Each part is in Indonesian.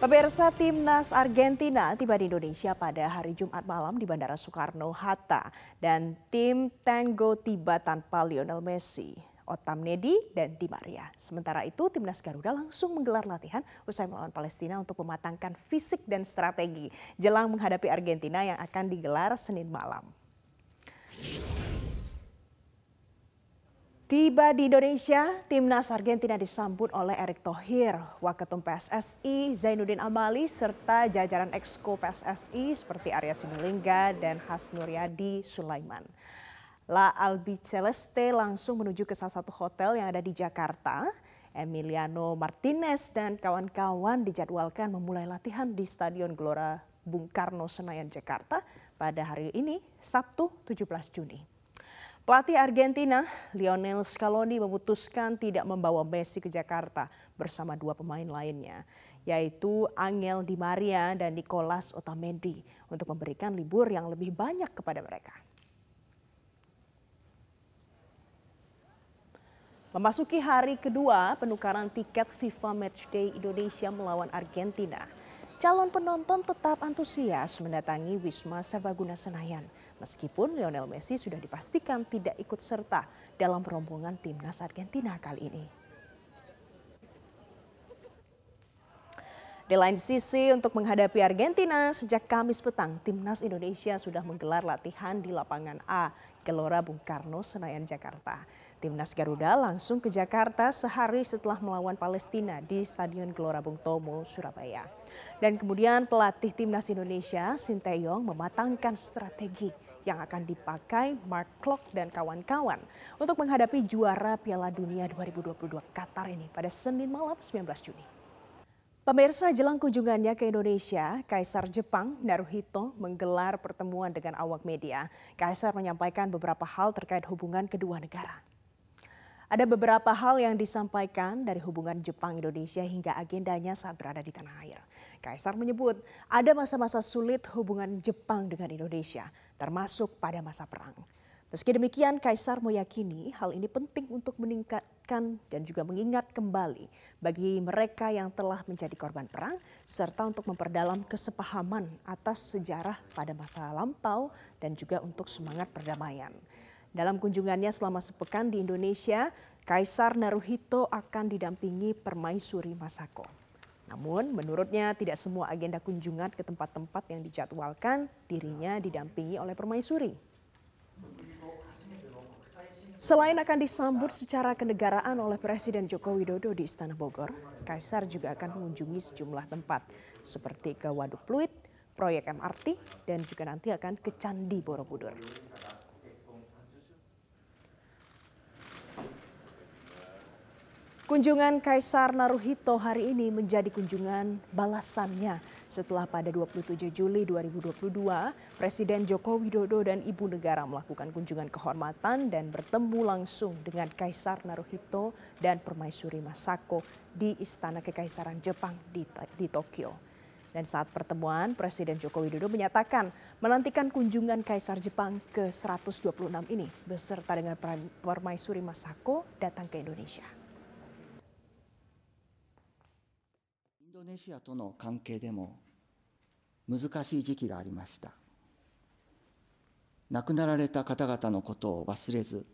Pemirsa timnas Argentina tiba di Indonesia pada hari Jumat malam di Bandara Soekarno-Hatta dan tim Tango tiba tanpa Lionel Messi, Otam Nedi, dan Di Maria. Sementara itu timnas Garuda langsung menggelar latihan usai melawan Palestina untuk mematangkan fisik dan strategi jelang menghadapi Argentina yang akan digelar Senin malam. Tiba di Indonesia, timnas Argentina disambut oleh Erick Thohir, Waketum PSSI, Zainuddin Amali, serta jajaran exco PSSI seperti Arya Sinulinga dan Hasnuryadi Sulaiman. La Albi Celeste langsung menuju ke salah satu hotel yang ada di Jakarta. Emiliano Martinez dan kawan-kawan dijadwalkan memulai latihan di Stadion Gelora Bung Karno Senayan Jakarta pada hari ini, Sabtu 17 Juni. Pelatih Argentina, Lionel Scaloni memutuskan tidak membawa Messi ke Jakarta bersama dua pemain lainnya, yaitu Angel Di Maria dan Nicolas Otamendi untuk memberikan libur yang lebih banyak kepada mereka. Memasuki hari kedua penukaran tiket FIFA Matchday Indonesia melawan Argentina, calon penonton tetap antusias mendatangi Wisma Serbaguna Senayan Meskipun Lionel Messi sudah dipastikan tidak ikut serta dalam rombongan timnas Argentina kali ini. Di lain sisi untuk menghadapi Argentina, sejak Kamis petang timnas Indonesia sudah menggelar latihan di lapangan A Gelora Bung Karno, Senayan, Jakarta. Timnas Garuda langsung ke Jakarta sehari setelah melawan Palestina di Stadion Gelora Bung Tomo, Surabaya. Dan kemudian pelatih timnas Indonesia, Sinteyong, mematangkan strategi yang akan dipakai Mark Klok dan kawan-kawan untuk menghadapi juara Piala Dunia 2022 Qatar ini pada Senin malam 19 Juni. Pemirsa jelang kunjungannya ke Indonesia, Kaisar Jepang Naruhito menggelar pertemuan dengan awak media. Kaisar menyampaikan beberapa hal terkait hubungan kedua negara. Ada beberapa hal yang disampaikan dari hubungan Jepang-Indonesia hingga agendanya saat berada di tanah air. Kaisar menyebut ada masa-masa sulit hubungan Jepang dengan Indonesia, termasuk pada masa perang. Meski demikian, Kaisar meyakini hal ini penting untuk meningkatkan dan juga mengingat kembali bagi mereka yang telah menjadi korban perang, serta untuk memperdalam kesepahaman atas sejarah pada masa lampau dan juga untuk semangat perdamaian. Dalam kunjungannya selama sepekan di Indonesia, Kaisar Naruhito akan didampingi Permaisuri Masako. Namun menurutnya tidak semua agenda kunjungan ke tempat-tempat yang dijadwalkan dirinya didampingi oleh Permaisuri. Selain akan disambut secara kenegaraan oleh Presiden Joko Widodo di Istana Bogor, Kaisar juga akan mengunjungi sejumlah tempat seperti ke Waduk Pluit, proyek MRT, dan juga nanti akan ke Candi Borobudur. Kunjungan Kaisar Naruhito hari ini menjadi kunjungan balasannya setelah pada 27 Juli 2022 Presiden Joko Widodo dan Ibu Negara melakukan kunjungan kehormatan dan bertemu langsung dengan Kaisar Naruhito dan Permaisuri Masako di Istana Kekaisaran Jepang di, di Tokyo. Dan saat pertemuan, Presiden Joko Widodo menyatakan menantikan kunjungan Kaisar Jepang ke-126 ini beserta dengan Permaisuri Masako datang ke Indonesia. ドネシアとの関係でも難しい時期がありました亡くなられた方々のことを忘れず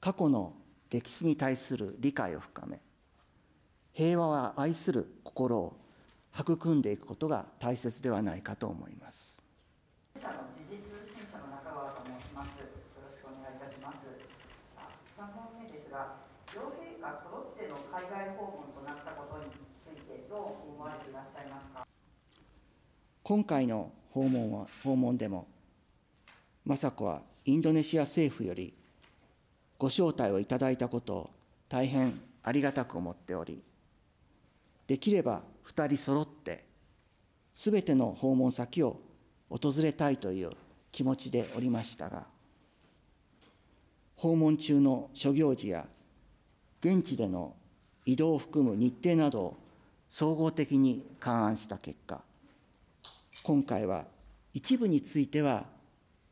過去の歴史に対する理解を深め平和は愛する心を育んでいくことが大切ではないかと思います。時事通信社の中川と申します。よろしくお願いいたします。3問目ですが、両陛下揃っての海外訪問となったことにどう思われていらっしゃいますか今回の訪問は訪問でも、雅子はインドネシア政府よりご招待をいただいたことを大変ありがたく思っており、できれば2人揃って、すべての訪問先を訪れたいという気持ちでおりましたが、訪問中の諸行事や現地での移動を含む日程などを総合的に勘案した結果、今回は一部については、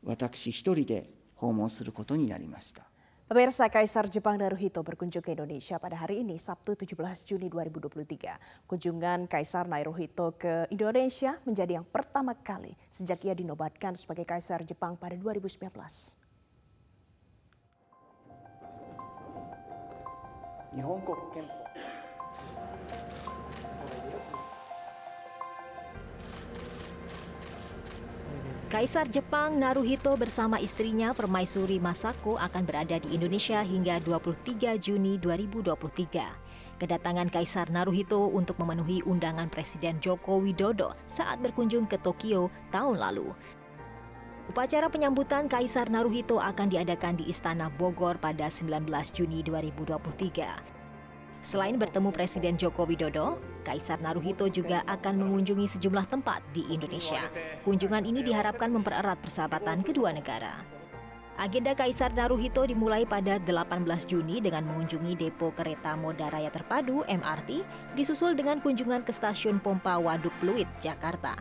私一人で訪問することになりました。 Pemirsa Kaisar Jepang Naruhito berkunjung ke Indonesia pada hari ini, Sabtu 17 Juni 2023. Kunjungan Kaisar Naruhito ke Indonesia menjadi yang pertama kali sejak ia dinobatkan sebagai Kaisar Jepang pada 2019. Kaisar Jepang Naruhito bersama istrinya Permaisuri Masako akan berada di Indonesia hingga 23 Juni 2023. Kedatangan Kaisar Naruhito untuk memenuhi undangan Presiden Joko Widodo saat berkunjung ke Tokyo tahun lalu. Upacara penyambutan Kaisar Naruhito akan diadakan di Istana Bogor pada 19 Juni 2023. Selain bertemu Presiden Joko Widodo, Kaisar Naruhito juga akan mengunjungi sejumlah tempat di Indonesia. Kunjungan ini diharapkan mempererat persahabatan kedua negara. Agenda Kaisar Naruhito dimulai pada 18 Juni dengan mengunjungi depo kereta moda raya terpadu MRT, disusul dengan kunjungan ke stasiun Pompa Waduk Pluit, Jakarta.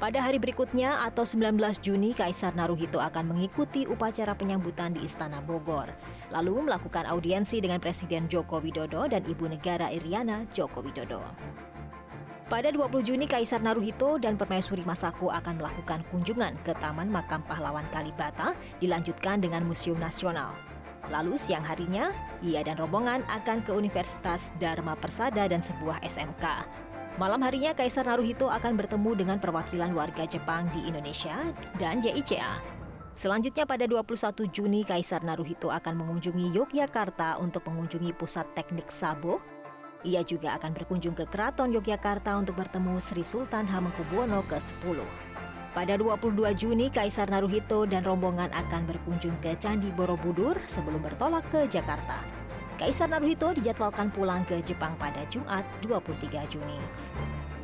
Pada hari berikutnya atau 19 Juni, Kaisar Naruhito akan mengikuti upacara penyambutan di Istana Bogor. Lalu melakukan audiensi dengan Presiden Joko Widodo dan Ibu Negara Iriana Joko Widodo. Pada 20 Juni, Kaisar Naruhito dan Permaisuri Masako akan melakukan kunjungan ke Taman Makam Pahlawan Kalibata, dilanjutkan dengan Museum Nasional. Lalu siang harinya, ia dan rombongan akan ke Universitas Dharma Persada dan sebuah SMK. Malam harinya Kaisar Naruhito akan bertemu dengan perwakilan warga Jepang di Indonesia dan JICA. Selanjutnya pada 21 Juni Kaisar Naruhito akan mengunjungi Yogyakarta untuk mengunjungi pusat teknik Sabo. Ia juga akan berkunjung ke Keraton Yogyakarta untuk bertemu Sri Sultan Hamengkubuwono ke-10. Pada 22 Juni, Kaisar Naruhito dan rombongan akan berkunjung ke Candi Borobudur sebelum bertolak ke Jakarta. Kaisar Naruhito dijadwalkan pulang ke Jepang pada Jumat 23 Juni.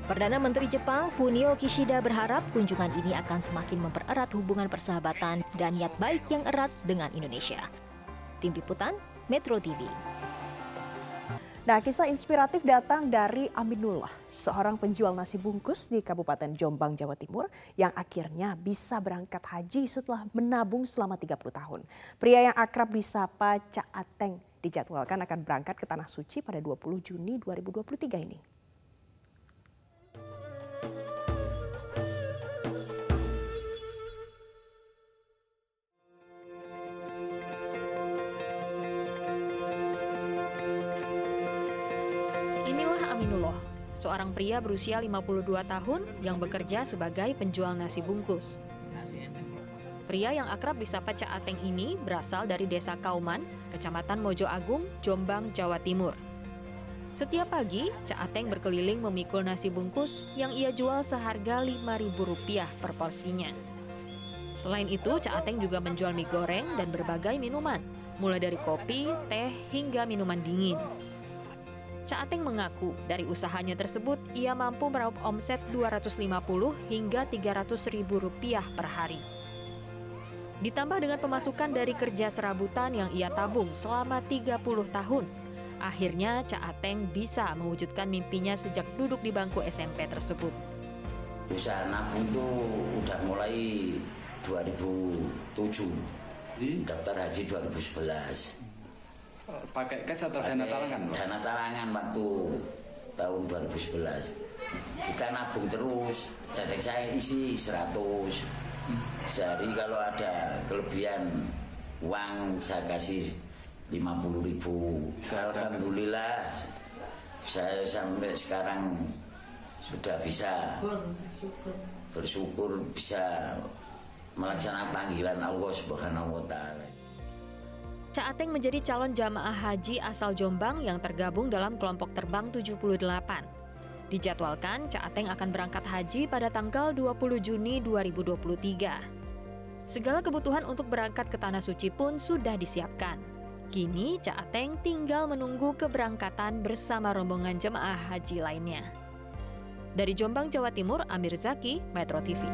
Perdana Menteri Jepang Fumio Kishida berharap kunjungan ini akan semakin mempererat hubungan persahabatan dan niat baik yang erat dengan Indonesia. Tim Liputan Metro TV. Nah, kisah inspiratif datang dari Aminullah, seorang penjual nasi bungkus di Kabupaten Jombang, Jawa Timur yang akhirnya bisa berangkat haji setelah menabung selama 30 tahun. Pria yang akrab disapa Cak Ateng dijadwalkan akan berangkat ke Tanah Suci pada 20 Juni 2023 ini. Inilah Aminullah, seorang pria berusia 52 tahun yang bekerja sebagai penjual nasi bungkus. Pria yang akrab disapa Cak Ateng ini berasal dari desa Kauman, kecamatan Mojo Agung, Jombang, Jawa Timur. Setiap pagi, Cak Ateng berkeliling memikul nasi bungkus yang ia jual seharga Rp5.000 per porsinya. Selain itu, Cak Ateng juga menjual mie goreng dan berbagai minuman, mulai dari kopi, teh, hingga minuman dingin. Cak Ateng mengaku dari usahanya tersebut ia mampu meraup omset 250 hingga 300 ribu rupiah per hari. Ditambah dengan pemasukan dari kerja serabutan yang ia tabung selama 30 tahun. Akhirnya Cak Ateng bisa mewujudkan mimpinya sejak duduk di bangku SMP tersebut. Usaha nabung itu udah mulai 2007. Daftar haji 2011. Pakai cash atau dana talangan? Pak? Dana talangan waktu tahun 2011. Kita nabung terus. Dadek saya isi 100 sehari kalau ada kelebihan uang saya kasih 50 ribu Alhamdulillah saya sampai sekarang sudah bisa bersyukur bisa melaksanakan panggilan Allah Subhanahu wa taala. Cak Ateng menjadi calon jamaah haji asal Jombang yang tergabung dalam kelompok terbang 78. Dijadwalkan, Cak Ateng akan berangkat haji pada tanggal 20 Juni 2023. Segala kebutuhan untuk berangkat ke Tanah Suci pun sudah disiapkan. Kini, Cak Ateng tinggal menunggu keberangkatan bersama rombongan jemaah haji lainnya. Dari Jombang, Jawa Timur, Amir Zaki, Metro TV.